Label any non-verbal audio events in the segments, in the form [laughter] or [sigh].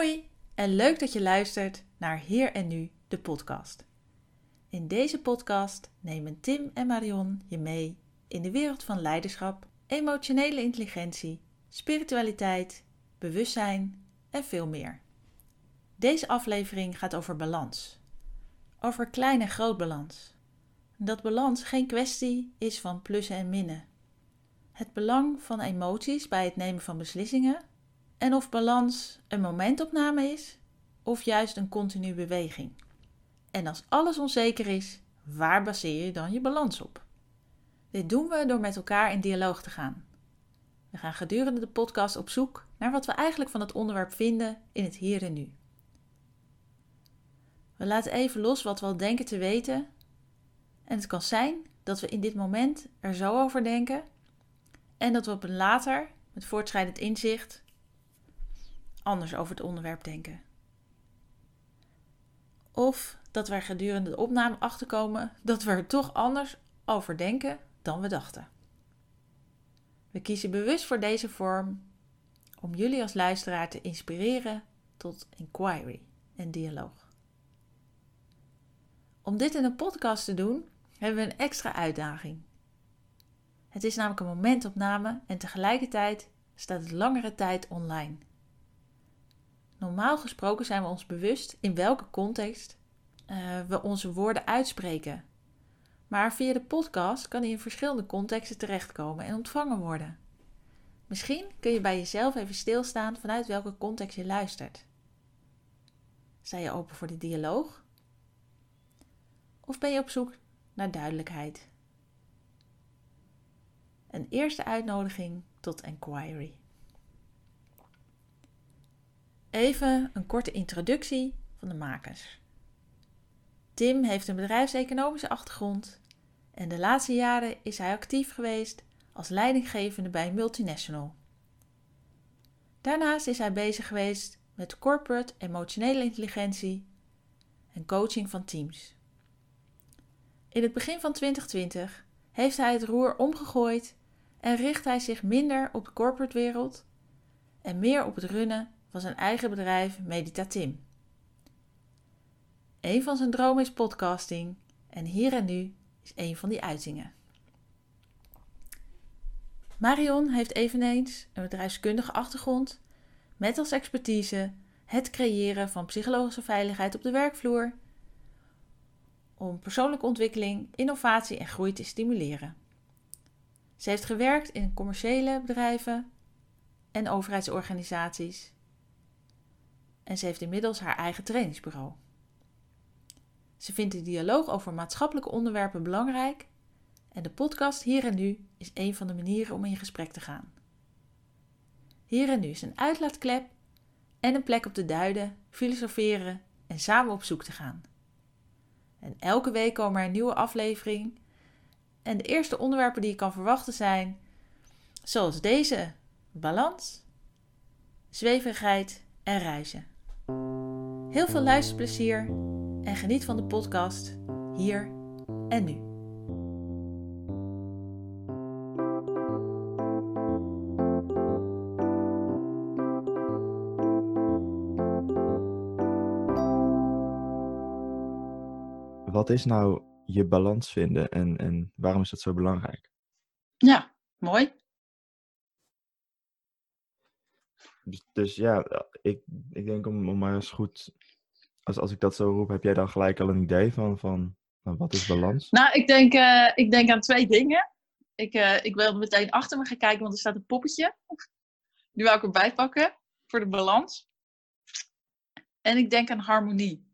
Hoi en leuk dat je luistert naar Hier en Nu, de podcast. In deze podcast nemen Tim en Marion je mee in de wereld van leiderschap, emotionele intelligentie, spiritualiteit, bewustzijn en veel meer. Deze aflevering gaat over balans. Over klein en groot balans. Dat balans geen kwestie is van plussen en minnen. Het belang van emoties bij het nemen van beslissingen en of balans een momentopname is of juist een continue beweging. En als alles onzeker is, waar baseer je dan je balans op? Dit doen we door met elkaar in dialoog te gaan. We gaan gedurende de podcast op zoek naar wat we eigenlijk van het onderwerp vinden in het hier en nu. We laten even los wat we al denken te weten. En het kan zijn dat we in dit moment er zo over denken en dat we op een later, met voortschrijdend inzicht, anders over het onderwerp denken. Of dat er gedurende de opname achterkomen dat we er toch anders over denken dan we dachten. We kiezen bewust voor deze vorm om jullie als luisteraar te inspireren tot inquiry en dialoog. Om dit in een podcast te doen, hebben we een extra uitdaging. Het is namelijk een momentopname en tegelijkertijd staat het langere tijd online. Normaal gesproken zijn we ons bewust in welke context uh, we onze woorden uitspreken. Maar via de podcast kan die in verschillende contexten terechtkomen en ontvangen worden. Misschien kun je bij jezelf even stilstaan vanuit welke context je luistert. Sta je open voor de dialoog? Of ben je op zoek naar duidelijkheid? Een eerste uitnodiging tot inquiry. Even een korte introductie van de makers. Tim heeft een bedrijfseconomische achtergrond en de laatste jaren is hij actief geweest als leidinggevende bij een multinational. Daarnaast is hij bezig geweest met corporate emotionele intelligentie en coaching van teams. In het begin van 2020 heeft hij het roer omgegooid en richt hij zich minder op de corporate wereld en meer op het runnen van zijn eigen bedrijf Meditatim. Een van zijn dromen is podcasting en hier en nu is een van die uitingen. Marion heeft eveneens een bedrijfskundige achtergrond met als expertise het creëren van psychologische veiligheid op de werkvloer om persoonlijke ontwikkeling, innovatie en groei te stimuleren. Ze heeft gewerkt in commerciële bedrijven en overheidsorganisaties en ze heeft inmiddels haar eigen trainingsbureau. Ze vindt de dialoog over maatschappelijke onderwerpen belangrijk en de podcast Hier en Nu is een van de manieren om in gesprek te gaan. Hier en Nu is een uitlaatklep en een plek om te duiden, filosoferen en samen op zoek te gaan. En elke week komen er een nieuwe aflevering. En de eerste onderwerpen die je kan verwachten zijn, zoals deze: balans, zweverigheid en reizen. Heel veel luisterplezier en geniet van de podcast hier en nu. Wat is nou je balans vinden en, en waarom is dat zo belangrijk? Ja, mooi. Dus, ja, ik, ik denk om, om maar eens goed, als, als ik dat zo roep, heb jij dan gelijk al een idee van, van wat is balans? Nou, ik denk, uh, ik denk aan twee dingen. Ik, uh, ik wil meteen achter me gaan kijken, want er staat een poppetje. Die wil ik erbij pakken voor de balans. En ik denk aan harmonie.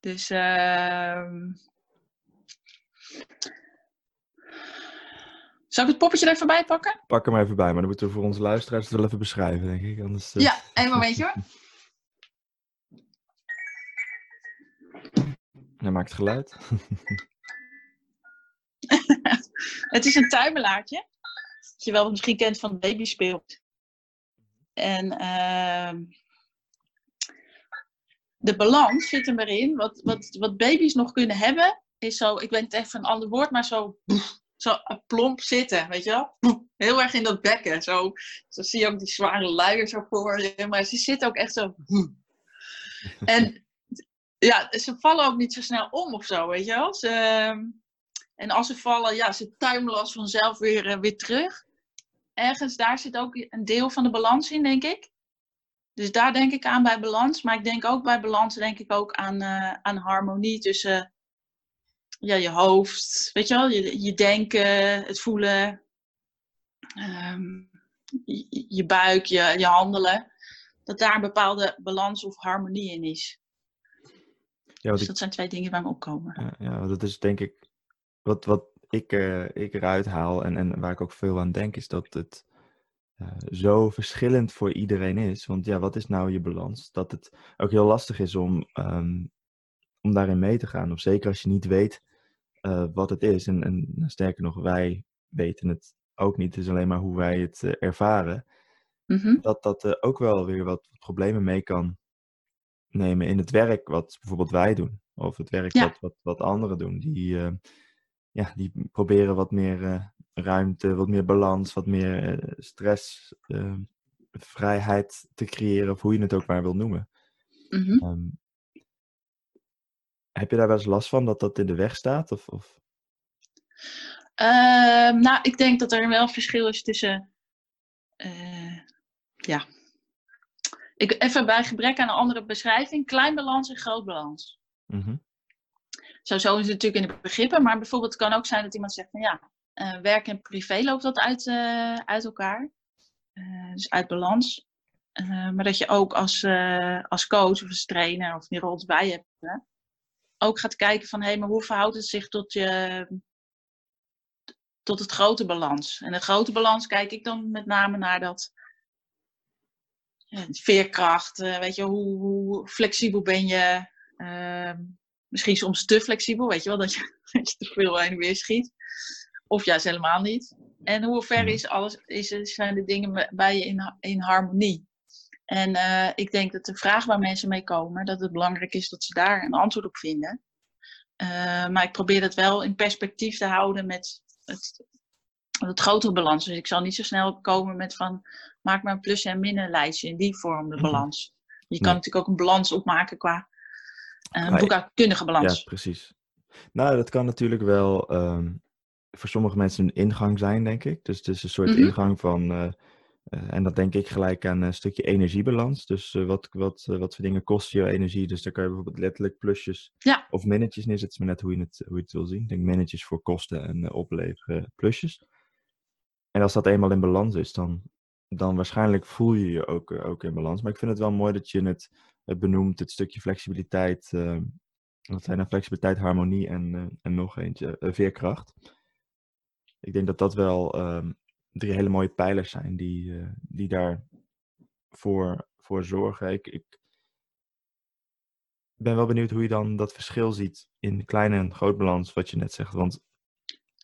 Dus uh, Zal ik het poppetje er even bij pakken? Pak hem even bij, maar dan moeten we voor onze luisteraars het wel even beschrijven, denk ik. Anders, uh... Ja, een momentje hoor. [laughs] Hij maakt geluid. [laughs] het is een tuimelaartje. Dat je wel misschien kent van baby speelt. En uh, de balans zit er in. Wat, wat, wat baby's nog kunnen hebben, is zo, ik weet het even een ander woord, maar zo zo plomp zitten, weet je wel? Heel erg in dat bekken. Zo, zo zie je ook die zware luier zo voor je. Maar ze zit ook echt zo. En [laughs] ja, ze vallen ook niet zo snel om of zo, weet je wel? Ze, en als ze vallen, ja, ze tuimelen als vanzelf weer, eh, weer terug. Ergens daar zit ook een deel van de balans in, denk ik. Dus daar denk ik aan bij balans. Maar ik denk ook bij balans denk ik ook aan, uh, aan harmonie tussen ja, je hoofd, weet je wel, je, je denken, het voelen, ehm, je, je, buik, je, je handelen. Dat daar een bepaalde balans of harmonie in is. Ja, dus dat zijn twee dingen waar we opkomen. Ja, ja, dat is denk ik wat, wat ik, uh, ik eruit haal en, en waar ik ook veel aan denk, is dat het uh, zo verschillend voor iedereen is. Want ja, wat is nou je balans? Dat het ook heel lastig is om, um, om daarin mee te gaan. Of zeker als je niet weet uh, wat het is. En, en sterker nog, wij weten het ook niet. Het is alleen maar hoe wij het ervaren. Mm -hmm. Dat dat ook wel weer wat problemen mee kan nemen in het werk wat bijvoorbeeld wij doen. Of het werk ja. wat, wat, wat anderen doen. Die, ja, die proberen wat meer ruimte, wat meer balans, wat meer uh, stress, uh, vrijheid te creëren, of hoe je het ook maar wil noemen. Mm -hmm. um, heb je daar wel eens last van dat dat in de weg staat? Of, of? Ehm, nou, ik denk dat er wel verschil is tussen. ja. Ik, even bij gebrek aan een andere beschrijving: klein balans en groot balans. Mm -hmm. Zo, zo is het natuurlijk in de begrippen. Maar bijvoorbeeld het kan ook zijn dat iemand zegt van ja, uh, werk en privé loopt dat uit, uh, uit elkaar. Dus uit balans. maar dat je ook als, als coach of als trainer of die rol erbij hebt, ook gaat kijken van hé, hey, maar hoe verhoudt het zich tot je tot het grote balans. En de grote balans kijk ik dan met name naar dat veerkracht, weet je, hoe, hoe flexibel ben je, ehm, misschien soms te flexibel, weet je wel, dat je, [laughs] dat je te veel heen en weer schiet. Of juist helemaal niet. En hoe ver is alles, is, zijn de dingen bij je in, in harmonie? En uh, ik denk dat de vraag waar mensen mee komen, dat het belangrijk is dat ze daar een antwoord op vinden. Uh, maar ik probeer dat wel in perspectief te houden met het, het grotere balans. Dus ik zal niet zo snel komen met van, maak maar een plus- en minnenlijstje in die vorm de mhm. balans. Je kan natuurlijk ook een balans opmaken qua een boekhoudkundige balans. Ja, precies. Nou, dat kan natuurlijk wel um, voor sommige mensen een ingang zijn, denk ik. Dus het is een soort mm -hmm. ingang van, uh, uh, en dat denk ik gelijk aan een stukje energiebalans. Dus uh, wat, wat, wat voor dingen kosten je energie? Dus daar kan je bijvoorbeeld letterlijk plusjes ja. of minnetjes neerzetten. maar net hoe je het, hoe je het wil zien. Ik denk minnetjes voor kosten en opleveren plusjes. En als dat eenmaal in balans is, dan, dan waarschijnlijk voel je je ook, ook in balans. Maar ik vind het wel mooi dat je het benoemd, het stukje flexibiliteit. Wat zijn nou flexibiliteit, harmonie en, en nog eentje, veerkracht. Ik denk dat dat wel ehm, drie hele mooie pijlers zijn die, die daarvoor voor zorgen. Ik, ik ben wel benieuwd hoe je dan dat verschil ziet in klein en groot balans, wat je net zegt. Want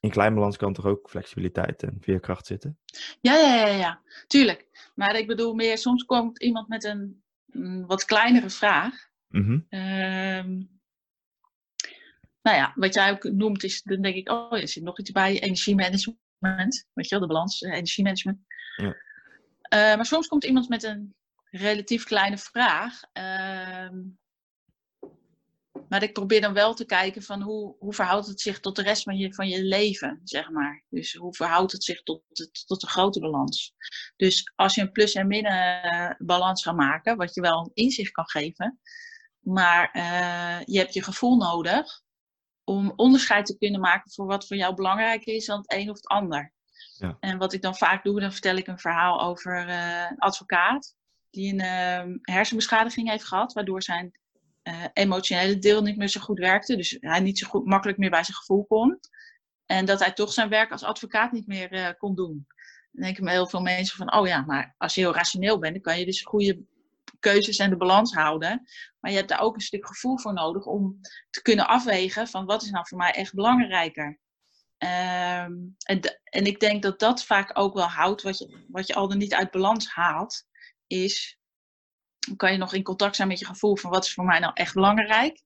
in klein balans kan toch ook flexibiliteit en veerkracht zitten? Ja, ja, ja, ja. tuurlijk. Maar ik bedoel meer, soms komt iemand met een een wat kleinere vraag. Mm nou ja, wat jij ook noemt is, dan denk ik, oh, er zit nog iets bij, energiemanagement. Weet je wel, de balans, eh, energiemanagement. Ja. Uh, maar soms komt iemand met een relatief kleine vraag. Uh, maar ik probeer dan wel te kijken van hoe, hoe verhoudt het zich tot de rest van je, van je leven, zeg maar. Dus hoe verhoudt het zich tot, het, tot de grote balans. Dus als je een plus- en min balans gaat maken, wat je wel een inzicht kan geven, maar uh, je hebt je gevoel nodig om onderscheid te kunnen maken voor wat voor jou belangrijk is dan het een of het ander. Ja. En wat ik dan vaak doe, dan vertel ik een verhaal over uh, een advocaat die een uh, hersenbeschadiging heeft gehad, waardoor zijn uh, emotionele deel niet meer zo goed werkte. Dus hij niet zo goed, makkelijk meer bij zijn gevoel kon. En dat hij toch zijn werk als advocaat niet meer uh, kon doen. Dan denken me heel veel mensen van, oh ja, maar als je heel rationeel bent, dan kan je dus goede keuzes en de balans houden. Maar je hebt daar ook een stuk gevoel voor nodig om te kunnen afwegen van wat is nou voor mij echt belangrijker. Um, en, en ik denk dat dat vaak ook wel houdt, wat je, wat je al dan niet uit balans haalt, is kan je nog in contact zijn met je gevoel van wat is voor mij nou echt belangrijk.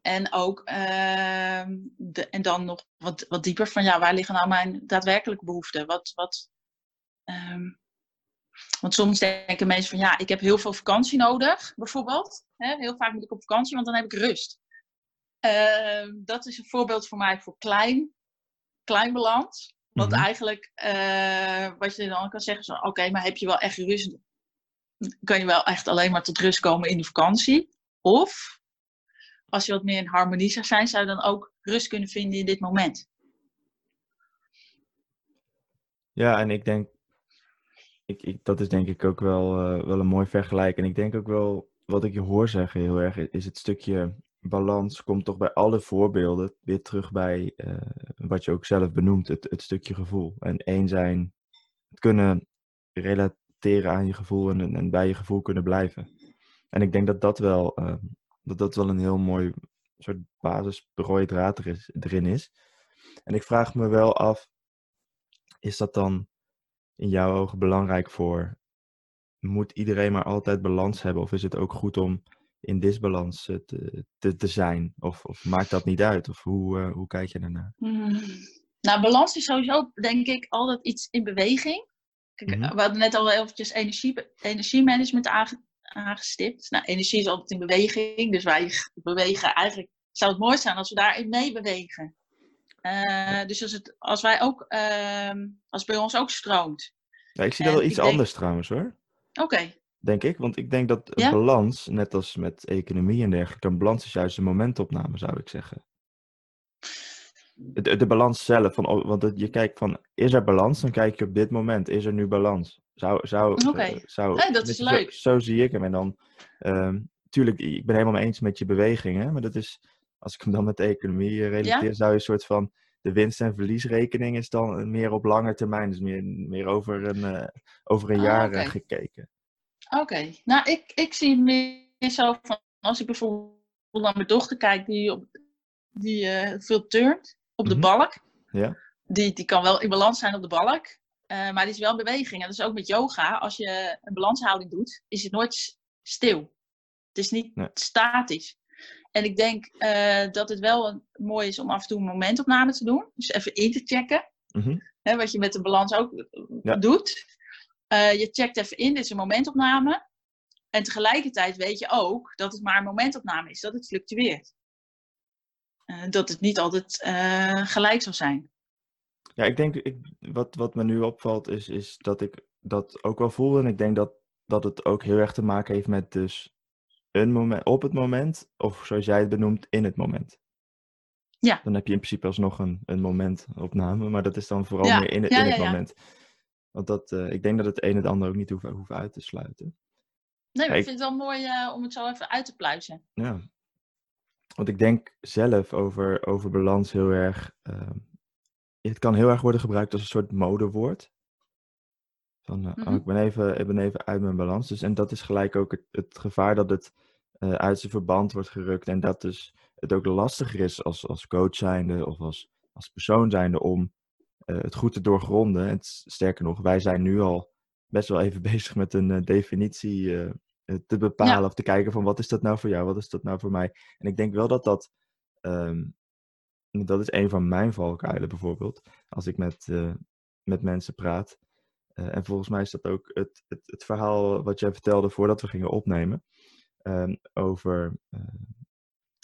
En ook, ehm, de, en dan nog wat, wat dieper van, ja, waar liggen nou mijn daadwerkelijke behoeften? Wat, wat, ehm, want soms denken mensen van, ja, ik heb heel veel vakantie nodig, bijvoorbeeld. Heel vaak moet ik op vakantie, want dan heb ik rust. Ehm, dat is een voorbeeld voor mij voor klein, klein balans. Want Mhm. eigenlijk, eh, wat je dan kan zeggen, is, oké, maar heb je wel echt rust? Kan je wel echt alleen maar tot rust komen in de vakantie? Of, als je wat meer in harmonie zou zijn, zou je dan ook rust kunnen vinden in dit moment? Ja, en ik denk, ik, dat is denk ik ook wel, eh, wel een mooi vergelijk. En ik denk ook wel, wat ik je hoor zeggen heel erg, is het stukje balans komt toch bij alle voorbeelden weer terug bij eh, wat je ook zelf benoemt, het, het stukje gevoel. En één zijn, het kunnen relateren aan je gevoel en, en bij je gevoel kunnen blijven. En ik denk dat dat wel, eh, dat dat wel een heel mooi soort basis draad is, erin is. En ik vraag me wel af, is dat dan in jouw ogen belangrijk voor? Moet iedereen maar altijd balans hebben? Of is het ook goed om in disbalans eh, te, te, te zijn? Of, of maakt dat niet uit? Of hoe, eh, hoe kijk je daarnaar? Hmm. Nou, balans is sowieso, denk ik, altijd iets in beweging. Kijk, Mhm. We hadden net al eventjes energie, energiemanagement aange, aangestipt. Nou, energie is altijd in beweging, dus wij bewegen eigenlijk. Zou het mooi zijn als we daarin mee Eh, dus als, het, als wij ook, ehm, als bij ons ook stroomt. Ja, ik zie dat wel iets denk- anders trouwens hoor. Oké, Denk ik. Want ik denk dat een Ja? balans, net als met economie en dergelijke, een balans is juist een momentopname, zou ik zeggen. De, de balans zelf, van, want het- je kijkt van, is er balans? Dan kijk je op dit moment, is er nu balans? Zou, zou, Oké. eh, zou, Hey, dat is leuk. Zo, zo zie ik hem. En dan, ehm, tuurlijk, ik ben helemaal mee eens met je bewegingen, maar dat is, als ik hem dan met de economie eh, relateer, zou je een soort van, de winst- en verliesrekening is dan meer op lange termijn, dus meer, meer over een, eh, over een Ah, jaar eh, gekeken. oké. Nou, ik, ik zie meer zo van, als ik bijvoorbeeld naar mijn dochter kijk, die, op, die veel turnt op de Mhm. balk. Ja. Die, die kan wel in balans zijn op de balk, maar die is wel in beweging. En dat is ook met yoga. Als je een balanshouding doet, is het nooit stil. Het is niet Nee. statisch. En ik denk eh, dat het wel een- mooi is om af en toe een momentopname te doen. Dus even in te checken. Mhm. Hè, wat je met de balans ook eh, Ja. doet. Eh, je checkt even in, dit is een momentopname. En tegelijkertijd weet je ook dat het maar een momentopname is, dat het fluctueert. Dat het niet altijd gelijk zal zijn. Ja, ik denk, ik, wat, wat me nu opvalt is, is dat ik dat ook wel voel. En ik denk dat, dat het ook heel erg te maken heeft met dus een moment, op het moment, of zoals jij het benoemt, in het moment. Ja. Dan heb je in principe alsnog een, een momentopname, maar dat is dan vooral Ja, meer in het, ja, in het ja, ja. moment. Want dat, eh, ik denk dat het een het ander ook niet hoeft, hoeft uit te sluiten. Nee, maar ik vind het wel mooi eh, om het zo even uit te pluizen. Ja. Want ik denk zelf over, over balans heel erg. ehm, het kan heel erg worden gebruikt als een soort modewoord. Van, eh, oh, Mhm. ik, ben even, ik ben even uit mijn balans. Dus, en dat is gelijk ook het, het gevaar dat het eh, uit zijn verband wordt gerukt. En dat dus het ook lastiger is als, als coach zijnde of als, als persoon zijnde om eh, het goed te doorgronden. En sterker nog, wij zijn nu al best wel even [laughs] bezig met een eh, definitie eh, eh, te bepalen Ja. of te kijken van wat is dat nou voor jou, wat is dat nou voor mij. En ik denk wel dat dat, ehm, dat is een van mijn valkuilen bijvoorbeeld, als ik met, eh, met mensen praat. Eh, en volgens mij is dat ook het, het, het verhaal wat jij vertelde voordat we gingen opnemen. Ehm, over eh,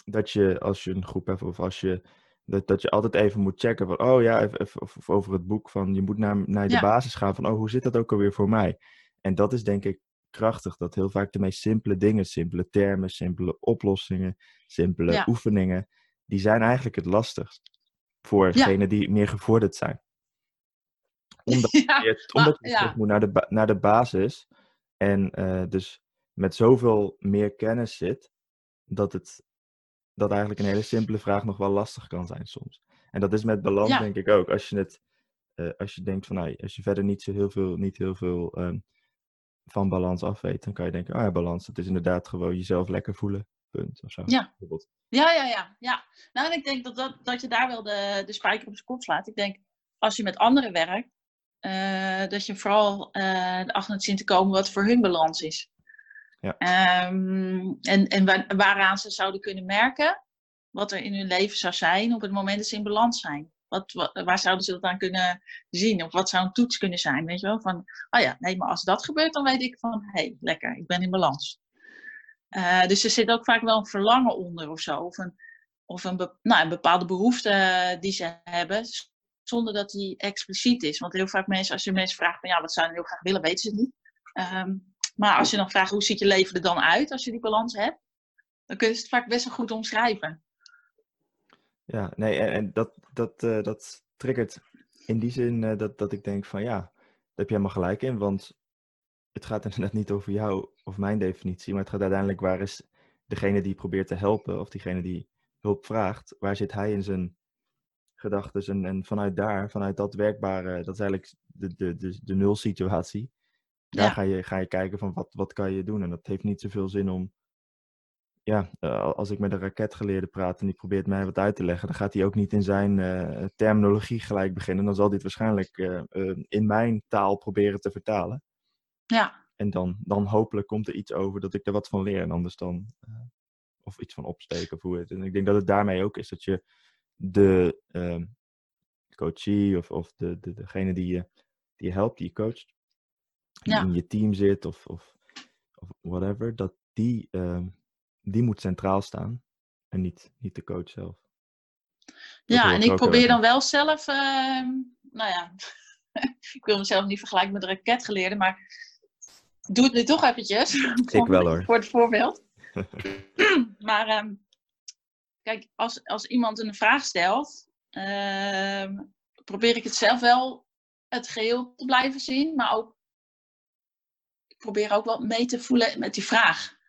dat je als je een groep hebt of als je dat, dat je altijd even moet checken van, oh ja, even, even- of, over het boek van, je moet naar, naar de Ja. basis gaan van, oh, hoe zit dat ook alweer voor mij? En dat is denk ik krachtig, dat heel vaak de meest simpele dingen, simpele termen, simpele oplossingen, simpele Ja. oefeningen, die zijn eigenlijk het lastigst voor Ja. degenen die meer gevorderd zijn. Omdat ja, je, omdat je ja. terug moet naar de, ba- naar de basis en eh, dus met zoveel meer kennis zit, dat het dat eigenlijk een hele simpele vraag nog wel lastig kan zijn soms. En dat is met balans Ja. denk ik ook. Als je het, eh, als je denkt van, nou, als je verder niet zo heel veel, niet heel veel ehm, van balans af weet, dan kan je denken, oh ja, balans, dat is inderdaad gewoon jezelf lekker voelen, punt, of zo. Ja. Ja, ja, ja, ja. Nou, en ik denk dat, dat, dat je daar wel de, de spijker op zijn kop slaat. Ik denk, als je met anderen werkt, eh, dat je vooral eh erachter moet zien te komen wat voor hun balans is. Ehm, en en wa- waaraan ze zouden kunnen merken wat er in hun leven zou zijn op het moment dat ze in balans zijn. Wat, wa- waar zouden ze dat aan kunnen zien? Of wat zou een toets kunnen zijn? Weet je wel? Van, oh ja, nee, maar als dat gebeurt, dan weet ik van, hé, hey, lekker, ik ben in balans. Eh, dus er zit ook vaak wel een verlangen onder of zo. Of een, of een, nou, een bepaalde behoefte eh, die ze hebben, zonder dat die expliciet is. Want heel vaak mensen, als je mensen vraagt van, ja, wat zou je heel graag willen, weten ze het niet. Ehm, maar als je dan vraagt, hoe ziet je leven er dan uit als je die balans hebt? Dan kun je het vaak best wel goed omschrijven. Ja, nee, en, en dat, dat, eh, dat triggert in die zin eh, dat, dat ik denk van ja, daar heb je helemaal gelijk in, want het gaat [laughs] inderdaad niet over jou of mijn definitie, maar het gaat uiteindelijk waar is degene die probeert te helpen of diegene die hulp vraagt, waar zit hij in zijn gedachten en, vanuit daar, vanuit dat werkbare, dat is eigenlijk de, de, de, de nulsituatie, daar Ja. ga, je, ga je kijken van wat, wat kan je doen en dat heeft niet zoveel zin om ja, eh, als ik met een raketgeleerde praat en die probeert mij wat uit te leggen, dan gaat hij ook niet in zijn eh, terminologie gelijk beginnen. Dan zal hij het waarschijnlijk eh, in mijn taal proberen te vertalen. Ja, En dan, dan hopelijk komt er iets over dat ik er wat van leer. En anders dan, of iets van opsteken of hoe het. En ik denk dat het daarmee ook is dat je de ehm, coachie of, of de, de, degene die je, die je helpt, die je coacht, die Ja. in je team zit of, of, of whatever, dat die, ehm, die moet centraal staan en niet, niet de coach zelf. Dat ja en ik probeer dan wel zelf, ehm, nou ja, [laughs] ik wil mezelf niet vergelijken met een raketgeleerde, maar doe het nu toch eventjes. Ik [laughs] wel, hoor. Voor het voorbeeld. [laughs] [clears throat] maar ehm, kijk, als, als iemand een vraag stelt, probeer ik het zelf wel het geheel te blijven zien, maar ook probeer ook wel mee te voelen met die vraag.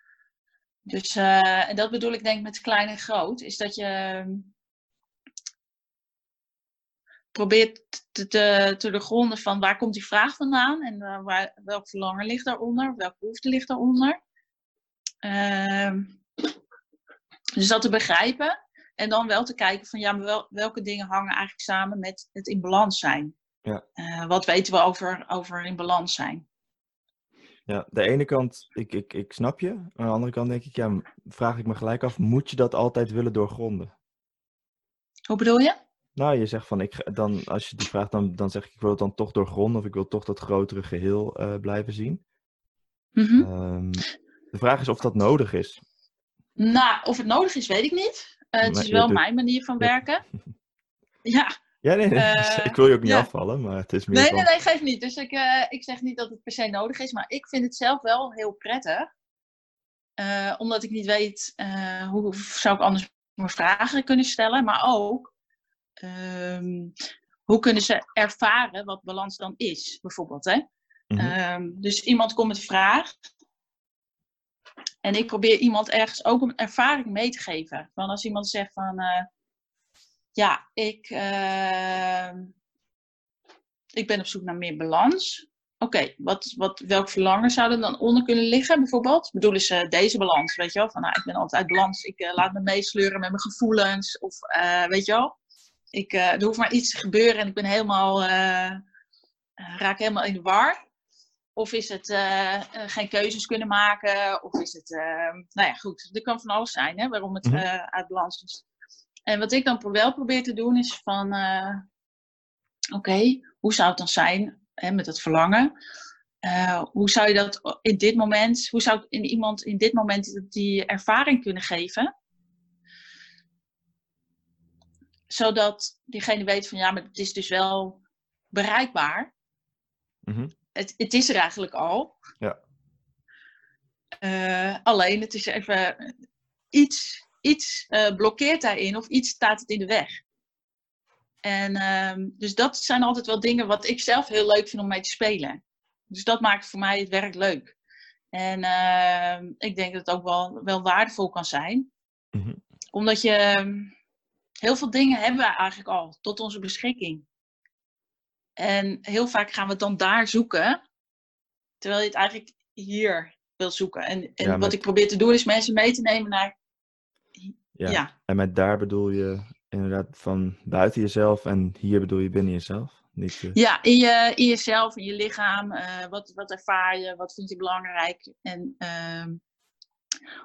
Dus, eh, en dat bedoel ik denk ik met klein en groot, is dat je ehm, probeert te, te, te doorgronden van waar komt die vraag vandaan en eh, waar, welk verlangen ligt daaronder, welke behoefte ligt daaronder. Ehm, dus dat te begrijpen en dan wel te kijken van ja, maar wel, welke dingen hangen eigenlijk samen met het in balans zijn. Ja. Eh, wat weten we over, over in balans zijn? Ja, de ene kant, ik, ik, ik snap je. Aan de andere kant denk ik, ja, vraag ik me gelijk af, moet je dat altijd willen doorgronden? Hoe bedoel je? Nou, je zegt van, ik, dan, als je die vraagt, dan, dan zeg ik, ik wil het dan toch doorgronden of ik wil toch dat grotere geheel eh, blijven zien. Mhm. Ehm, de vraag is of dat nodig is. Nou, of het nodig is, weet ik niet. Eh, het Maar is wel doet- mijn manier van werken. [laughs] Ja, Ja, nee, nee, [laughs] Eh, ik wil je ook niet ja. afvallen, maar het is meer nee, van... nee, nee, geeft niet. Dus ik, eh, ik zeg niet dat het per se nodig is, maar ik vind het zelf wel heel prettig. Eh, omdat ik niet weet hoe zou ik anders mijn vragen kunnen stellen, maar ook ehm, hoe kunnen ze ervaren wat balans dan is, bijvoorbeeld. Hè? Mhm. Ehm, dus iemand komt met een vraag. En ik probeer iemand ergens ook een ervaring mee te geven. Van als iemand zegt van, ja, ik, ehm, ik ben op zoek naar meer balans. Oké, wat, wat, welk verlangen zou er dan onder kunnen liggen bijvoorbeeld? Bedoelen ze deze balans, weet je wel? Van, nou, ik ben altijd uit balans, ik eh, laat me meesleuren met mijn gevoelens. Of, eh, weet je wel? Ik, eh, er hoeft maar iets te gebeuren en ik ben helemaal, eh, eh, raak helemaal in de war. Of is het eh, eh, geen keuzes kunnen maken? Of is het, eh, nou ja, goed. Er kan van alles zijn, hè, waarom het Mhm. eh, uit balans is. En wat ik dan wel probeer te doen is van, eh, oké, hoe zou het dan zijn hè, met het verlangen? Eh, hoe zou je dat in dit moment, hoe zou ik in iemand in dit moment die ervaring kunnen geven? Zodat diegene weet van, ja, maar het is dus wel bereikbaar Mhm. het, het is er eigenlijk al. Ja. Eh, alleen het is even iets, iets eh, blokkeert daarin of iets staat het in de weg. En ehm, dus dat zijn altijd wel dingen wat ik zelf heel leuk vind om mee te spelen. Dus dat maakt voor mij het werk leuk. En ehm, ik denk dat het ook wel, wel waardevol kan zijn. Mhm. Omdat je ehm, heel veel dingen hebben we eigenlijk al tot onze beschikking. En heel vaak gaan we het dan daar zoeken, terwijl je het eigenlijk hier wil zoeken. En, en Ja, wat ik probeer te doen is mensen mee te nemen naar. Ja. Ja, En met daar bedoel je inderdaad van buiten jezelf en hier bedoel je binnen jezelf. Niet, eh, ja in, je, in jezelf, in je lichaam. eh, wat, wat ervaar je? Wat vind je belangrijk? En ehm,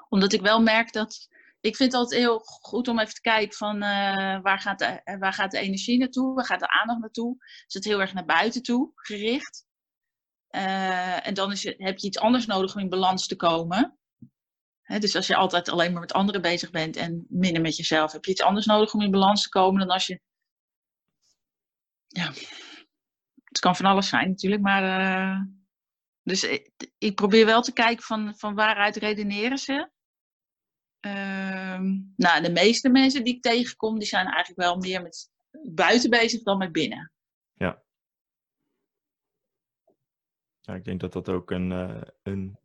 omdat ik wel merk dat ik vind het altijd heel goed om even te kijken van uh, waar, gaat de, waar gaat de energie naartoe, waar gaat de aandacht naartoe. Is het heel erg naar buiten toe gericht? En dan is heb je iets anders nodig om in balans te komen. Dus als je altijd alleen maar met anderen bezig bent en minder met jezelf, heb je iets anders nodig om in balans te komen dan als je. Ja, het kan van alles zijn natuurlijk, maar. Uh, dus ik, probeer wel te kijken van, van waaruit redeneren ze. Uh, nou, de meeste mensen die ik tegenkom, die zijn eigenlijk wel meer met buiten bezig dan met binnen. Ja. ja ik denk dat dat ook een, uh, een,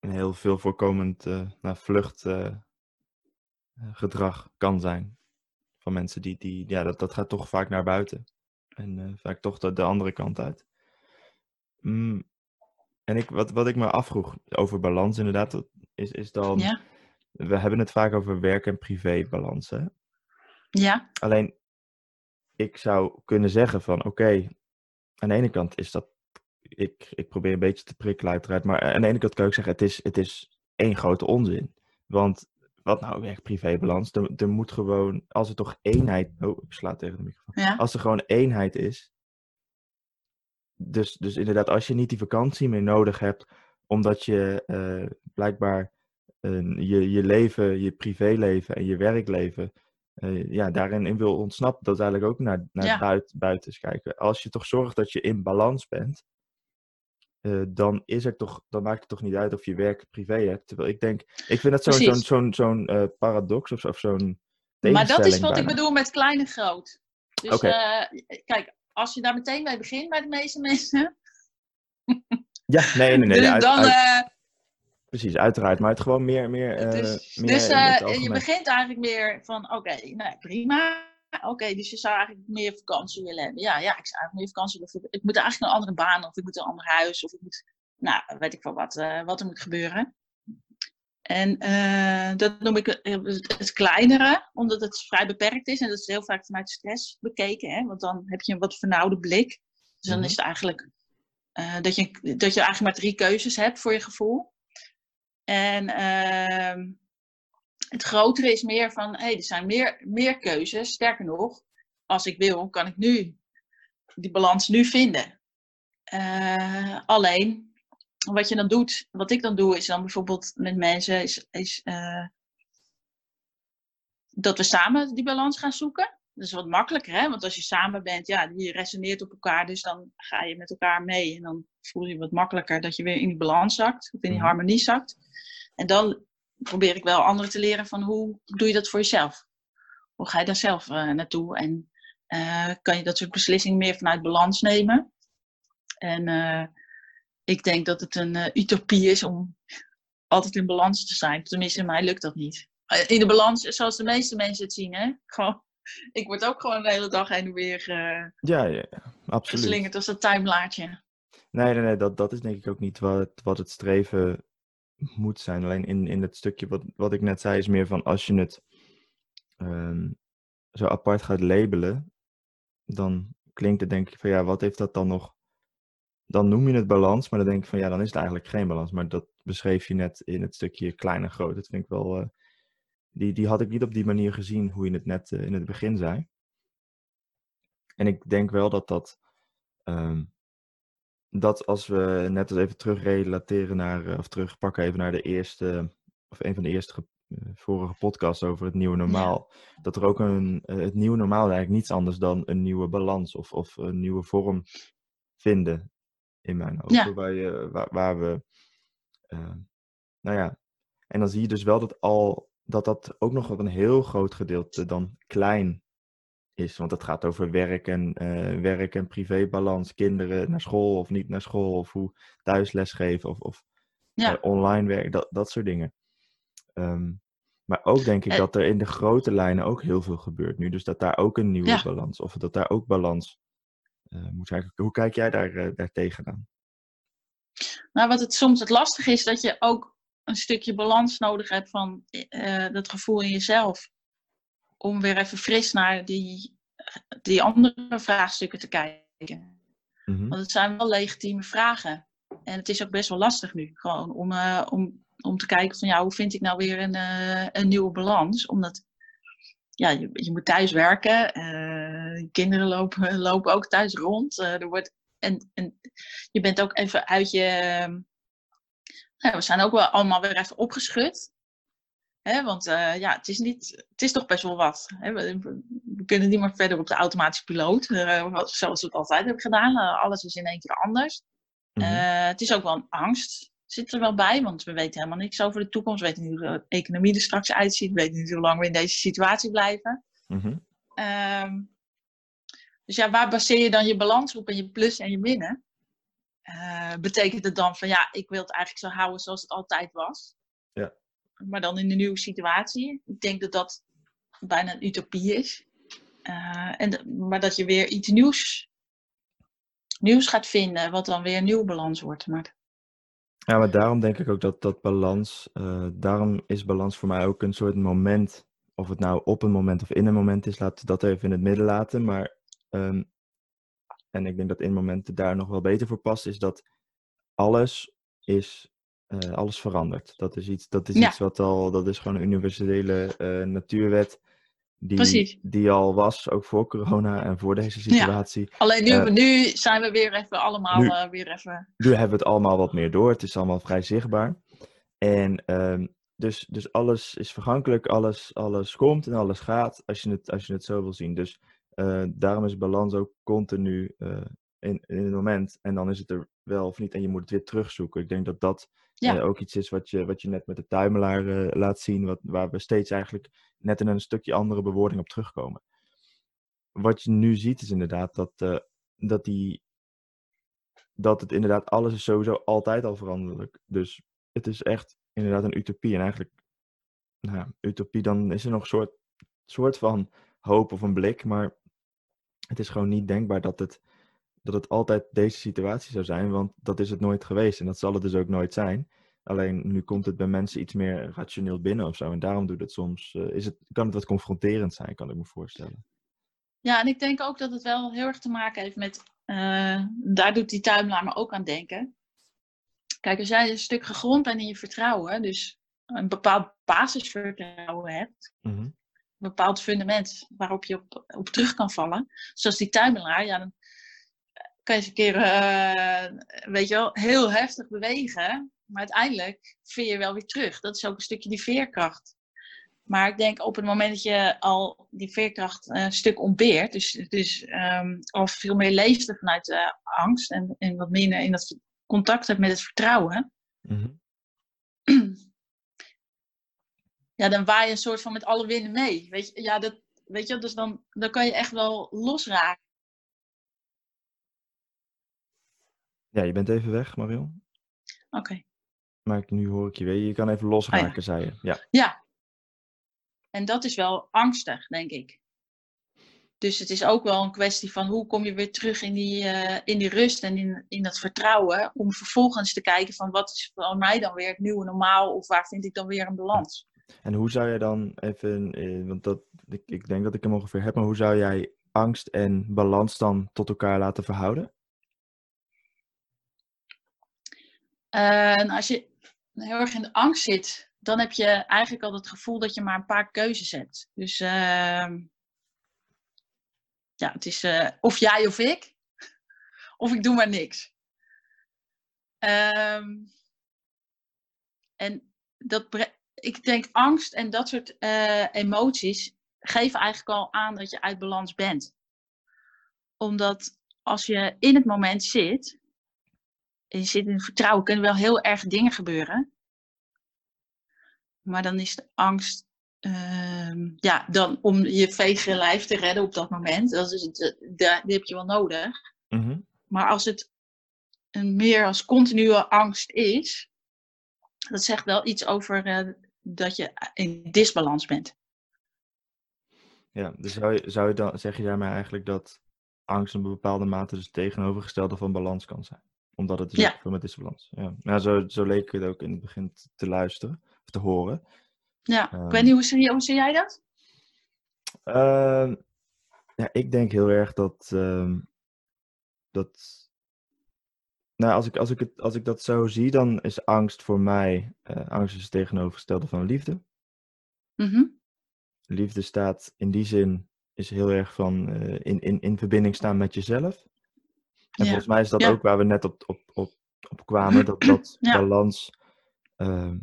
een, heel veel voorkomend uh, nou, vluchtgedrag kan zijn. Van mensen die, die ja, dat, dat gaat toch vaak naar buiten. En vaak toch de, de andere kant uit. Mm. En ik, wat, wat ik me afvroeg over balans inderdaad, is, is dan... Ja we hebben het vaak over werk- en privébalans. Hè? Ja. Alleen, ik zou kunnen zeggen van, oké, aan de ene kant is dat, ik, ik probeer een beetje te prikkelen uiteraard, maar aan de ene kant kan ik zeggen, het is, het is één grote onzin. Want wat nou werk-privébalans? Er, er moet gewoon, als er toch eenheid, oh, ik sla tegen de microfoon. Ja. Als er gewoon eenheid is, dus, dus inderdaad, als je niet die vakantie meer nodig hebt, omdat je uh, blijkbaar je, je leven, je privéleven en je werkleven, uh, ja, daarin in wil ontsnappen, dat is eigenlijk ook naar, naar Ja. buiten, buiten kijken. Als je toch zorgt dat je in balans bent, eh, dan, is er toch, dan maakt het toch niet uit of je werk privé hebt. Terwijl ik denk, ik vind dat zo'n zo'n zo'n zo'n eh, paradox of, of zo'n Maar dat is wat ik bedoel met klein en groot. Dus eh, kijk, als je daar meteen mee begint bij de meeste mensen, [laughs] Ja, nee, nee, nee. dus [laughs] uit- dan. uit- precies, uiteraard. Maar het gewoon meer, meer, dus meer dus je begint eigenlijk meer van: oké, nou prima. Oké, dus je zou eigenlijk meer vakantie willen hebben. Ja, ja, ik zou eigenlijk meer vakantie willen hebben. Ik moet eigenlijk een andere baan of ik moet een ander huis of ik moet, nou, weet ik wel wat, eh, wat er moet gebeuren. En eh, dat noem ik het, het kleinere, omdat het vrij beperkt is. En dat is heel vaak vanuit stress bekeken, hè? want dan heb je een wat vernauwde blik. Dus dan Mhm. is het eigenlijk eh, dat, je, dat je eigenlijk maar drie keuzes hebt voor je gevoel. En ehm, het grotere is meer van, hé, er zijn meer, meer keuzes. Sterker nog, als ik wil, kan ik nu die balans nu vinden. Eh, alleen, wat je dan doet, wat ik dan doe, is dan bijvoorbeeld met mensen, is, is eh, dat we samen die balans gaan zoeken. Dat is wat makkelijker, hè? Want als je samen bent, ja, je resoneert op elkaar, dus dan ga je met elkaar mee. En dan voel je wat makkelijker dat je weer in die balans zakt, of in die Mhm. harmonie zakt. En dan probeer ik wel anderen te leren van hoe doe je dat voor jezelf? Hoe ga je daar zelf eh, naartoe? En eh, kan je dat soort beslissingen meer vanuit balans nemen? En eh, ik denk dat het een utopie is om altijd in balans te zijn. Tenminste, mij lukt dat niet. In de balans, zoals de meeste mensen het zien, hè? Gewoon, ik word ook gewoon de hele dag heen en weer Ja, ja, absoluut. geslingerd als dat tuinblaadje. Nee, nee, nee, dat, dat is denk ik ook niet wat wat het streven moet zijn. Alleen in, in het stukje wat, wat ik net zei, is meer van als je het ehm, zo apart gaat labelen, dan klinkt het denk ik van ja, wat heeft dat dan nog? Dan noem je het balans, maar dan denk ik van ja, dan is het eigenlijk geen balans. Maar dat beschreef je net in het stukje klein en groot. Dat vind ik wel, eh, die, die had ik niet op die manier gezien, hoe je het net eh, in het begin zei. En ik denk wel dat dat, ehm, dat als we net als even terugrelateren naar, eh, of terugpakken even naar de eerste, of een van de eerste eh, vorige podcasts over het nieuwe normaal, dat er ook een, eh, het nieuwe normaal eigenlijk niets anders dan een nieuwe balans of, of een nieuwe vorm vinden, in mijn ogen, Ja. waar, je, waar, waar we, eh, nou ja, en dan zie je dus wel dat al, dat dat ook nog op een heel groot gedeelte dan klein is. Want het gaat over werk en, eh, werk en privébalans. Kinderen naar school of niet naar school. Of hoe thuis lesgeven of, of Ja. eh, online werk. Dat, dat soort dingen. Ehm, maar ook denk ik Eh. dat er in de grote lijnen ook heel veel gebeurt nu. Dus dat daar ook een nieuwe Ja. balans. Of dat daar ook balans moet zijn. Hoe kijk jij daar, daar tegenaan? Nou, wat het soms het lastig is, dat je ook een stukje balans nodig hebt van dat gevoel in jezelf. Om weer even fris naar die, die andere vraagstukken te kijken. Mhm. Want het zijn wel legitieme vragen. En het is ook best wel lastig nu, gewoon om, eh, om, om te kijken van ja, hoe vind ik nou weer een, eh, een nieuwe balans? Omdat ja, je, je moet thuis werken, eh, kinderen lopen, [laughs] lopen ook thuis rond. er wordt, en, en je bent ook even uit je. we zijn ook wel allemaal weer even opgeschud. Want eh, ja, het is, niet, het is toch best wel wat. We, we kunnen niet meer verder op de automatische piloot, eh, zoals we het altijd hebben gedaan. Eh, alles is in één keer anders. Mhm. Het is ook wel een angst, zit er wel bij, want we weten helemaal niks over de toekomst. We weten niet hoe de economie er straks uitziet. We weten niet hoe lang we in deze situatie blijven. Mhm. Ehm, dus ja, waar baseer je dan je balans op en je plus en je minnen? Betekent het dan van ja, ik wil het eigenlijk zo houden zoals het altijd was? Maar dan in een nieuwe situatie. Ik denk dat dat bijna een utopie is. Eh, en, de- maar dat je weer iets nieuws, nieuws gaat vinden, wat dan weer een nieuwe balans wordt. Maar Ja, maar daarom denk ik ook dat dat balans, eh, daarom is balans voor mij ook een soort moment, of het nou op een moment of in een moment is, laten we dat even in het midden laten. Maar, ehm, en ik denk dat in momenten daar nog wel beter voor past, is dat alles is, eh, alles verandert. Dat is iets, dat is Ja. iets wat al, dat is gewoon een universele eh, natuurwet, die, Precies. die al was, ook voor corona en voor deze situatie. alleen nu, Eh, nu zijn we weer even allemaal nu- weer even. Nu hebben we het allemaal wat meer door. Het is allemaal vrij zichtbaar. En ehm, dus, dus alles is vergankelijk, alles, alles komt en alles gaat, als je het, als je het zo wil zien. Dus daarom is balans ook continu in, in het moment. En dan is het er wel of niet en je moet het weer terugzoeken. Ik denk dat dat Ja. eh, ook iets is wat je, wat je net met de tuimelaar eh, laat zien, wat, waar we steeds eigenlijk net in een stukje andere bewoording op terugkomen. Wat je nu ziet is inderdaad dat, eh, dat die dat het inderdaad, alles is sowieso altijd al veranderlijk. Dus het is echt inderdaad een utopie. En eigenlijk, nou, utopie, dan is er nog een soort, soort van hoop of een blik. Maar het is gewoon niet denkbaar dat het, dat het altijd deze situatie zou zijn. Want dat is het nooit geweest. En dat zal het dus ook nooit zijn. Alleen nu komt het bij mensen iets meer rationeel binnen of zo. En daarom doet het soms, eh, is het, kan het wat confronterend zijn, kan ik me voorstellen. Ja, en ik denk ook dat het wel heel erg te maken heeft met. eh, daar doet die tuimelaar me ook aan denken. Kijk, als jij een stuk gegrond bent in je vertrouwen, dus een bepaald basisvertrouwen hebt, Mhm. een bepaald fundament waarop je op, op terug kan vallen, zoals die tuimelaar, ja, dan kan je eens een keer, eh, weet je wel, heel heftig bewegen, maar uiteindelijk veer je wel weer terug. Dat is ook een stukje die veerkracht. Maar ik denk op het moment dat je al die veerkracht een stuk ontbeert, dus, dus al veel meer leeft vanuit eh, angst en, en wat minder in dat contact hebt met het vertrouwen, Mhm. ja, dan waai je een soort van met alle winden mee. Weet je, ja, dat, weet je, dus dan, dan kan je echt wel losraken. Ja, je bent even weg, Marion. Oké. Maar ik- nu hoor ik je weer. Je kan even losraken, zei je. Ja. Ja. En dat is wel angstig, denk ik. Dus het is ook wel een kwestie van hoe kom je weer terug in die, eh, in die rust en in, in dat vertrouwen. Om vervolgens te kijken van wat is voor mij dan weer het nieuwe normaal of waar vind ik dan weer een balans. En hoe zou jij dan even, eh, want dat, ik, ik denk dat ik hem ongeveer heb, maar hoe zou jij angst en balans dan tot elkaar laten verhouden? En als je heel erg in de angst zit, dan heb je eigenlijk al het gevoel dat je maar een paar keuzes hebt. Dus ehm, ja, het is eh, of jij of ik, [laughs] of ik doe maar niks. Ehm, en dat, ik denk angst en dat soort eh, emoties geven eigenlijk al aan dat je uit balans bent. Omdat als je in het moment zit, je zit in vertrouwen, kunnen wel heel erg dingen gebeuren. Maar dan is de angst, ehm, ja, dan om je vege lijf te redden op dat moment. Dat is eh, daar- die heb je wel nodig. Mhm. Maar als het een meer als continue angst is, dat zegt wel iets over eh, dat je in disbalans bent. Ja, dus zou je, zou je dan, zeg je daarmee eigenlijk dat angst een bepaalde mate dus tegenovergestelde van balans kan zijn? Omdat het dus Ja. veel met disbalans. Ja, ja zo, zo leek het ook in het begin te- te luisteren, of te horen. Ja, Ehm. ik weet niet, hoe zie, hoe zie jij dat? Ehm, ja, ik denk heel erg dat, ehm, dat nou, als ik, als, ik het, als ik dat zo zie, dan is angst voor mij, eh, angst is het tegenovergestelde van liefde. Mhm. Liefde staat in die zin, is heel erg van eh, in, in, in verbinding staan met jezelf. En Ja. volgens mij is dat ook waar we net op, op, op, op kwamen, dat dat [clears throat] balans, ehm,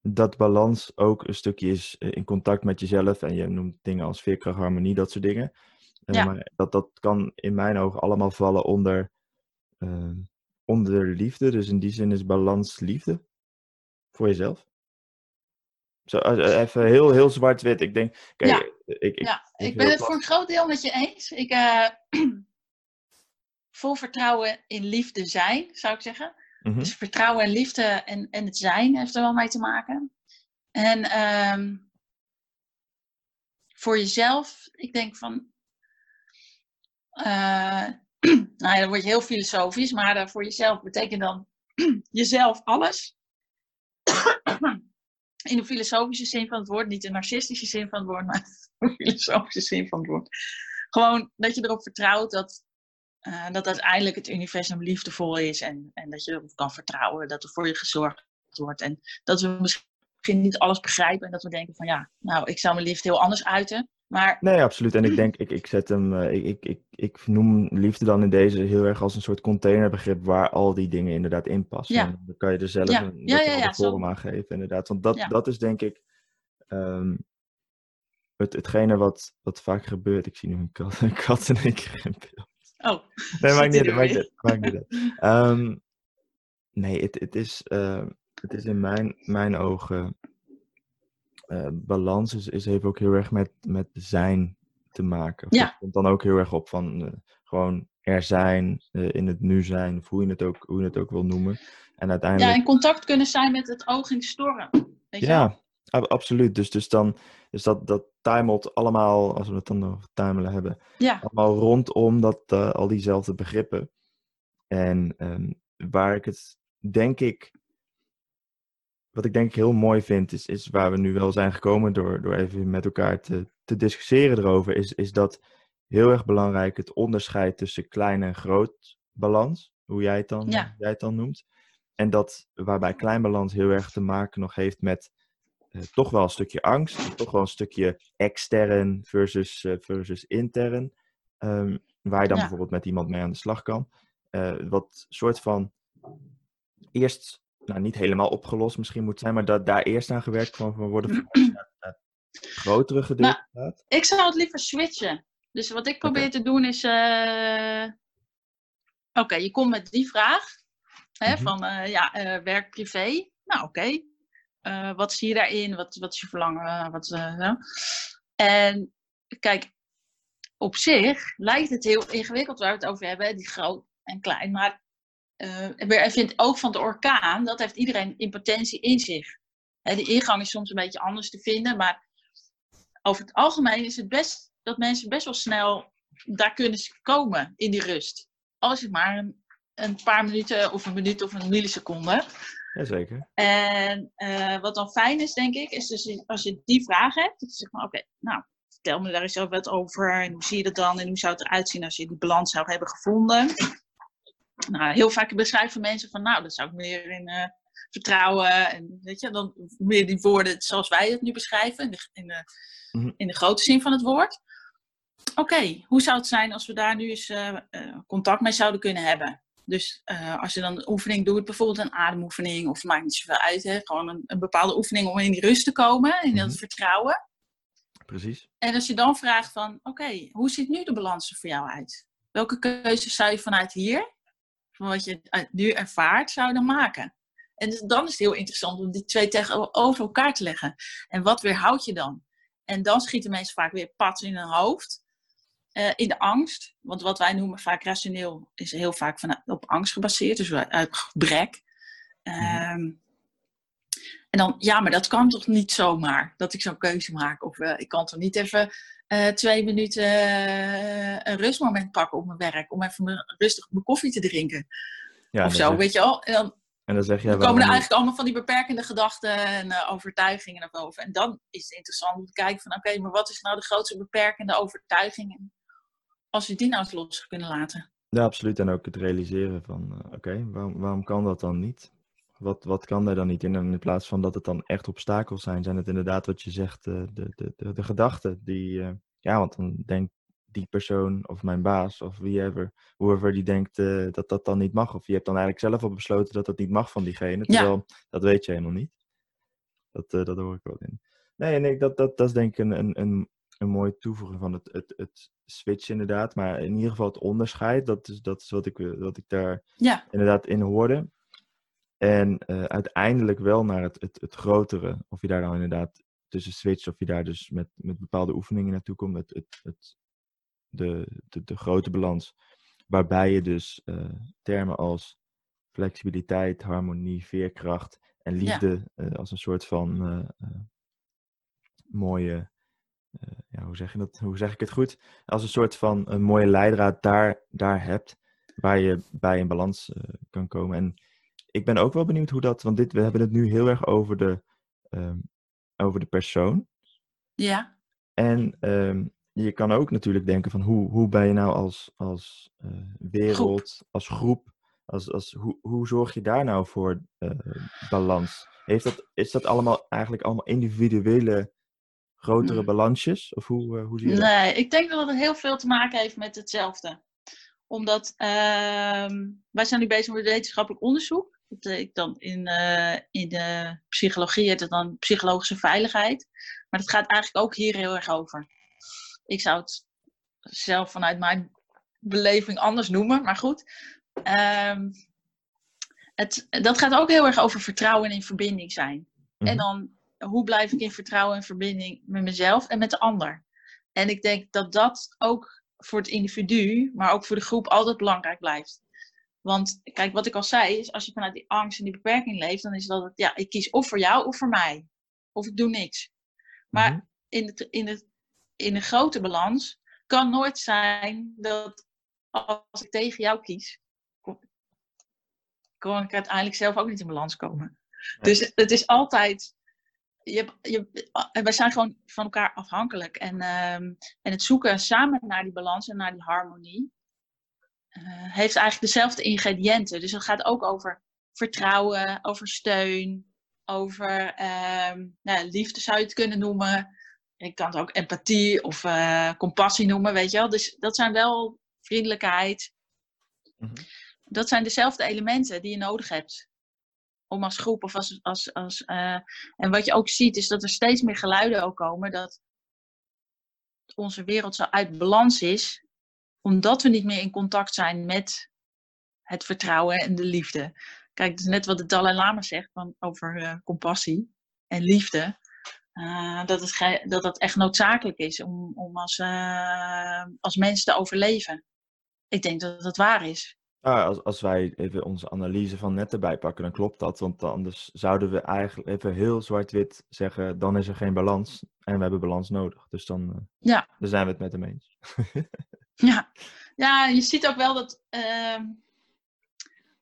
dat balans ook een stukje is eh, in contact met jezelf. En je noemt dingen als veerkracht, harmonie, dat soort dingen. Eh. Maar dat, dat kan in mijn ogen allemaal vallen onder, ehm, onder liefde. Dus in die zin is balans liefde voor jezelf. Zo, eh, even heel, heel zwart-wit. Ik denk, kijk, Ja. ik, ik, ja, ik ben het voor een groot deel met je eens. Ik, [clears throat] vol vertrouwen in liefde zijn, zou ik zeggen. Mhm. Dus vertrouwen en liefde en, en het zijn heeft er wel mee te maken. En ehm, voor jezelf, ik denk van. eh, [clears throat] nou ja, dan word je heel filosofisch, maar eh, voor jezelf betekent dan [clears throat] jezelf alles. [clears throat] In de filosofische zin van het woord, niet de narcistische zin van het woord, maar [laughs] de filosofische zin van het woord. Gewoon dat je erop vertrouwt dat, eh, dat uiteindelijk het universum liefdevol is en, en dat je erop kan vertrouwen dat er voor je gezorgd wordt. En dat we misschien niet alles begrijpen en dat we denken van ja, nou, ik zou mijn liefde heel anders uiten. Maar Nee, absoluut. En ik [clears throat] denk, ik, ik zet hem, eh, ik, ik, ik, ik noem liefde dan in deze heel erg als een soort containerbegrip waar al die dingen inderdaad in passen. Ja. En dan kan je er zelf Ja. een Ja, vorm aan geven, inderdaad. Want dat, dat is denk ik ehm, het, hetgene wat, wat vaak gebeurt. Ik zie nu een kat, [laughs] een kat in één keer in beeld. Oh, Nee, maakt niet uit, maakt niet maakt niet uit. Ehm, nee, het, het, is, eh, het is in mijn, mijn ogen. eh, balans is, is, heeft ook heel erg met, met zijn te maken. Ja. Dat komt dan ook heel erg op van eh, gewoon er zijn, in het nu zijn, of hoe je het ook, hoe je het ook wil noemen. En ja, uiteindelijk. in contact kunnen zijn met het oog in storm. Weet je wel? Ja, ab- absoluut. Dus, dus dan dus dat, dat timelt allemaal, als we het dan over timelen hebben, Ja, allemaal rondom dat, eh, al diezelfde begrippen. En ehm, waar ik het, denk ik, wat ik denk ik heel mooi vind, is, is waar we nu wel zijn gekomen door, door even met elkaar te, te discussiëren erover, is, is dat heel erg belangrijk het onderscheid tussen klein en groot balans, hoe jij het dan, Ja. jij het dan noemt. En dat waarbij klein balans heel erg te maken nog heeft met toch wel een stukje angst, toch wel een stukje extern versus, eh, versus intern. ehm, waar je dan Ja. bijvoorbeeld met iemand mee aan de slag kan. Eh, wat soort van eerst, nou niet helemaal opgelost misschien moet zijn, maar dat daar eerst aan gewerkt kan worden [clears throat] grotere gedeelte gaat. ik zou het liever switchen. Dus wat ik probeer te doen is. eh, Oké, je komt met die vraag. Hè, Mhm. Van eh, ja, eh, werk privé. Nou, oké. Eh, wat zie je daarin? Wat, wat is je verlangen? Eh, Wat, eh. En kijk, op zich lijkt het heel ingewikkeld waar we het over hebben, die groot en klein. Maar eh even in het oog van de orkaan, dat heeft iedereen in potentie in zich. Hè, die ingang is soms een beetje anders te vinden, maar over het algemeen is het best dat mensen best wel snel daar kunnen komen in die rust. Als het maar een paar minuten of een minuut of een milliseconde. Jazeker. En eh, wat dan fijn is, denk ik, is dus als je die vraag hebt, dat je zegt van oké, nou, vertel me daar eens ook wat over. En hoe zie je dat dan? En hoe zou het eruit zien als je die balans zou hebben gevonden? Nou, heel vaak beschrijven mensen van, nou, dat zou ik meer in eh, vertrouwen. En weet je, dan meer die woorden zoals wij het nu beschrijven, in de, in de, Mhm. in de grote zin van het woord. Oké, hoe zou het zijn als we daar nu eens eh, contact mee zouden kunnen hebben? Dus eh, als je dan een oefening doet, bijvoorbeeld een ademoefening, of maakt niet zoveel uit, hè, gewoon een, een bepaalde oefening om in die rust te komen, in dat Mhm. vertrouwen. Precies. En als je dan vraagt van, oké, hoe ziet nu de balans er voor jou uit? Welke keuzes zou je vanuit hier, van wat je uit nu ervaart, zou je dan maken? En dus dan is het heel interessant om die twee tegenover elkaar te leggen. En wat weerhoud je dan? En dan schieten mensen vaak weer pats in hun hoofd. Eh, in de angst. Want wat wij noemen vaak rationeel is heel vaak vanuit, op angst gebaseerd. Dus uit gebrek. Ehm, en dan, ja, maar dat kan toch niet zomaar, dat ik zo'n keuze maak. Of eh, ik kan toch niet even eh, twee minuten eh, een rustmoment pakken op mijn werk. Om even rustig mijn koffie te drinken. Ja, of zo, weet je wel. En dan, En dan zeg dan komen er eigenlijk allemaal van die beperkende gedachten en eh, overtuigingen naar boven. En dan is het interessant om te kijken van, oké, maar wat is nou de grootste beperkende overtuiging? Als je die nou los kunnen laten. Ja, absoluut. En ook het realiseren van, eh, oké, waarom, waarom kan dat dan niet? Wat, wat kan daar dan niet in? En in plaats van dat het dan echt obstakels zijn, zijn het inderdaad wat je zegt, eh, de, de, de, de gedachten die, eh, ja, want dan denkt die persoon of mijn baas of wieever, whoever die denkt dat dat dan niet mag. Of je hebt dan eigenlijk zelf al besloten dat dat niet mag van diegene, Ja. terwijl dat weet je helemaal niet. Dat, dat hoor ik wel in. Nee, nee dat, dat, dat is denk ik een, een, een, een mooie toevoeging van het, het, het switch inderdaad. Maar in ieder geval het onderscheid, dat is, dat is wat, ik, wil- wat ik daar Ja, inderdaad in hoorde. En eh, uiteindelijk wel naar het, het, het grotere. Of je daar dan inderdaad tussen switcht, of je daar dus met, met bepaalde oefeningen naartoe komt. Het, het, het, de, de, de grote balans. Waarbij je dus eh, termen als flexibiliteit, harmonie, veerkracht en Ja. liefde eh, als een soort van eh, eh, mooie. Eh, ja, hoe, zeg je dat? hoe zeg ik het goed? Als een soort van een mooie leidraad daar, daar hebt waar je bij een balans eh, kan komen. En ik ben ook wel benieuwd hoe dat, want dit, we hebben het nu heel erg over de, ehm, over de persoon. ja, En ehm, je kan ook natuurlijk denken van hoe, hoe ben je nou als, als eh, wereld, als groep, als, als, hoe, hoe zorg je daar nou voor balans? Heeft dat, is dat allemaal eigenlijk allemaal individuele grotere Hmm. balansjes? Of hoe, eh, hoe zie je dat? Nee, ik denk dat het heel veel te maken heeft met hetzelfde. Omdat ehm, wij zijn nu bezig met wetenschappelijk onderzoek. Dat ik dan in, eh, in de psychologie heet het dan psychologische veiligheid. Maar dat gaat eigenlijk ook hier heel erg over. Ik zou het zelf vanuit mijn beleving anders noemen, maar goed. Ehm, het, dat gaat ook heel erg over vertrouwen en in verbinding zijn. En Mhm. dan, hoe blijf ik in vertrouwen en verbinding met mezelf en met de ander? En ik denk dat dat ook voor het individu, maar ook voor de groep altijd belangrijk blijft. Want kijk, wat ik al zei, is als je vanuit die angst en die beperking leeft, dan is dat het, ja, ik kies of voor jou of voor mij. Of ik doe niks. Maar Mhm. in, het, in, het, in de grote balans kan nooit zijn dat als ik tegen jou kies, kon, kon ik uiteindelijk zelf ook niet in balans komen. Dus het is altijd. Je, je, wij zijn gewoon van elkaar afhankelijk. En, ehm, en het zoeken samen naar die balans en naar die harmonie. eh, heeft eigenlijk dezelfde ingrediënten. Dus het gaat ook over vertrouwen, over steun, over ehm, nou, ja, liefde zou je het kunnen noemen. Je kan het ook empathie of eh, compassie noemen, weet je wel. Dus dat zijn wel vriendelijkheid. Mhm. Dat zijn dezelfde elementen die je nodig hebt om als groep of als. als, als eh, en wat je ook ziet, is dat er steeds meer geluiden ook komen dat onze wereld zo uit balans is, omdat we niet meer in contact zijn met het vertrouwen en de liefde. Kijk, dat is net wat de Dalai Lama zegt van, over eh, compassie en liefde. Eh, dat, het dat het echt noodzakelijk is om, om als, als mens te overleven. Ik denk dat dat waar is. Als, als wij even onze analyse van net erbij pakken, dan klopt dat. Want anders zouden we eigenlijk even heel zwart-wit zeggen, dan is er geen balans. En we hebben balans nodig. Dus dan, eh, Ja. dan zijn we het met hem eens. [laughs] Ja, ja je ziet ook wel dat, ehm,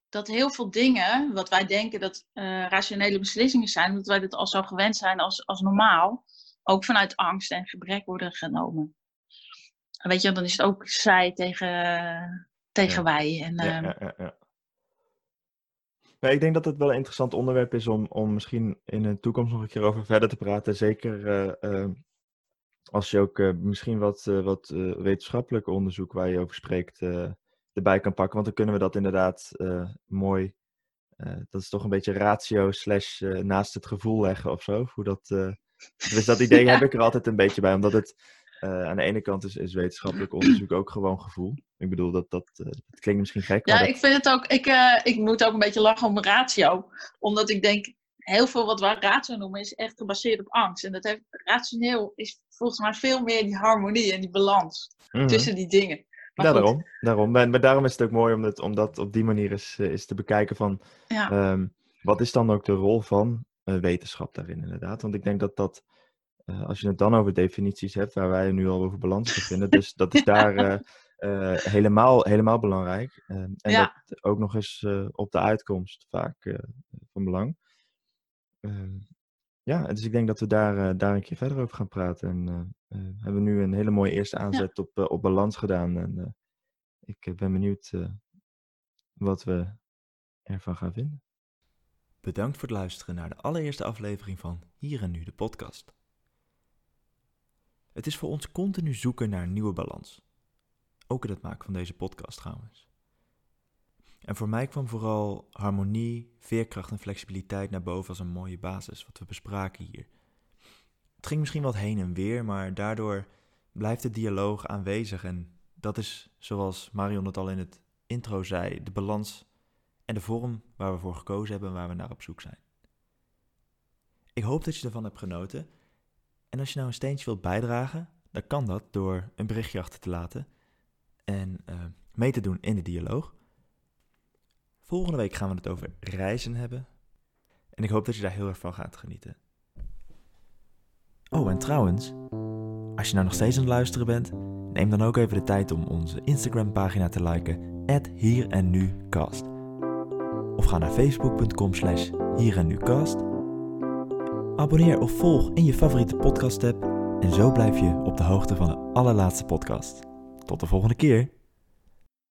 dat heel veel dingen, wat wij denken dat eh, rationele beslissingen zijn, dat wij dat al zo gewend zijn als, als normaal, ook vanuit angst en gebrek worden genomen. En Weet je, dan is het ook zij tegen, tegen wij. En, Ja, ehm, ja, ja, ja. Nee, ik denk dat het wel een interessant onderwerp is om, om misschien in de toekomst nog een keer over verder te praten. Zeker eh, eh, als je ook eh, misschien wat, eh, wat wetenschappelijk onderzoek waar je over spreekt erbij kan pakken. Want dan kunnen we dat inderdaad mooi. dat is toch een beetje ratio slash naast het gevoel leggen of zo. Hoe dat, dus dat idee [laughs] Ja. heb ik er altijd een beetje bij. Omdat het eh, aan de ene kant is, is wetenschappelijk onderzoek ook gewoon gevoel. Ik bedoel, dat, dat, eh, dat klinkt misschien gek. Ja, maar dat- ik vind het ook. Ik, eh, ik moet ook een beetje lachen om ratio. Omdat ik denk, heel veel wat wij ratio noemen is echt gebaseerd op angst. En dat heeft rationeel is volgens mij veel meer die harmonie en die balans Mhm. tussen die dingen. Maar goed, daarom. daarom. Maar, maar daarom is het ook mooi om, het, om dat op die manier eens, eens te bekijken van... Ja. ehm, wat is dan ook de rol van wetenschap daarin inderdaad? Want ik denk dat dat, eh, als je het dan over definities hebt, waar wij nu al over balans bevinden, dus dat is daar [laughs] eh, eh, helemaal, helemaal belangrijk. Ehm, en Ja. dat ook nog eens eh, op de uitkomst vaak eh, van belang. Ehm, ja, dus ik denk dat we daar, daar een keer verder over gaan praten. En hebben we nu een hele mooie eerste aanzet op, op balans gedaan. En, eh, ik ben benieuwd wat we ervan gaan vinden. Bedankt voor het luisteren naar de allereerste aflevering van Hier en Nu, de podcast. Het is voor ons continu zoeken naar een nieuwe balans. Ook in het maken van deze podcast trouwens. En voor mij kwam vooral harmonie, veerkracht en flexibiliteit naar boven als een mooie basis, wat we bespraken hier. Het ging misschien wat heen en weer, maar daardoor blijft de dialoog aanwezig en dat is, zoals Marion het al in het intro zei, de balans en de vorm waar we voor gekozen hebben en waar we naar op zoek zijn. Ik hoop dat je ervan hebt genoten. En als je nou een steentje wilt bijdragen, dan kan dat door een berichtje achter te laten en uh, mee te doen in de dialoog. Volgende week gaan we het over reizen hebben. En ik hoop dat je daar heel erg van gaat genieten. Oh, en trouwens, als je nou nog steeds aan het luisteren bent, neem dan ook even de tijd om onze Instagram pagina te liken, hier en nu cast. Of ga naar facebook.com slash hier en nu cast. Abonneer of volg in je favoriete podcast app en zo blijf je op de hoogte van de allerlaatste podcast. Tot de volgende keer.